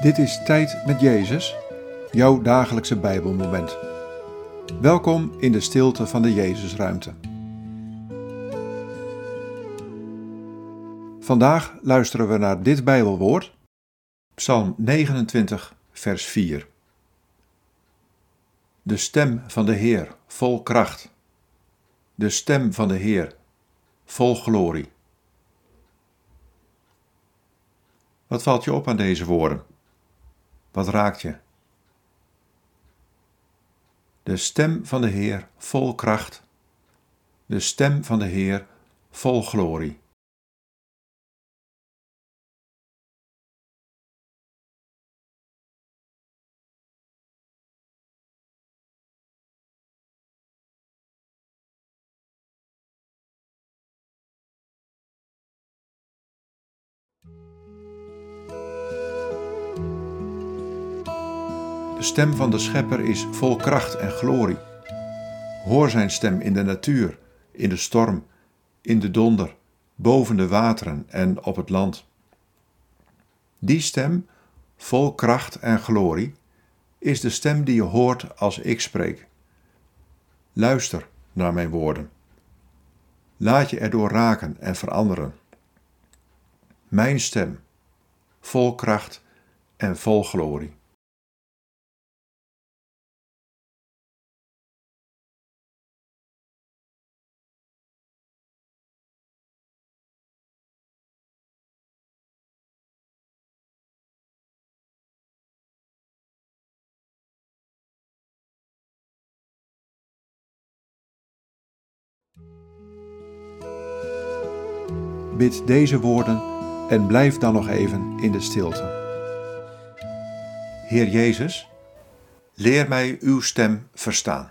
Dit is Tijd met Jezus, jouw dagelijkse Bijbelmoment. Welkom in de stilte van de Jezusruimte. Vandaag luisteren we naar dit Bijbelwoord, Psalm 29, vers 4. De stem van de Heer, vol kracht. De stem van de Heer, vol glorie. Wat valt je op aan deze woorden? Wat raakt je? De stem van de Heer vol kracht. De stem van de Heer vol glorie. De stem van de Schepper is vol kracht en glorie. Hoor zijn stem in de natuur, in de storm, in de donder, boven de wateren en op het land. Die stem, vol kracht en glorie, is de stem die je hoort als ik spreek. Luister naar mijn woorden. Laat je erdoor raken en veranderen. Mijn stem, vol kracht en vol glorie. Bid deze woorden en blijf dan nog even in de stilte. Heer Jezus, leer mij uw stem verstaan.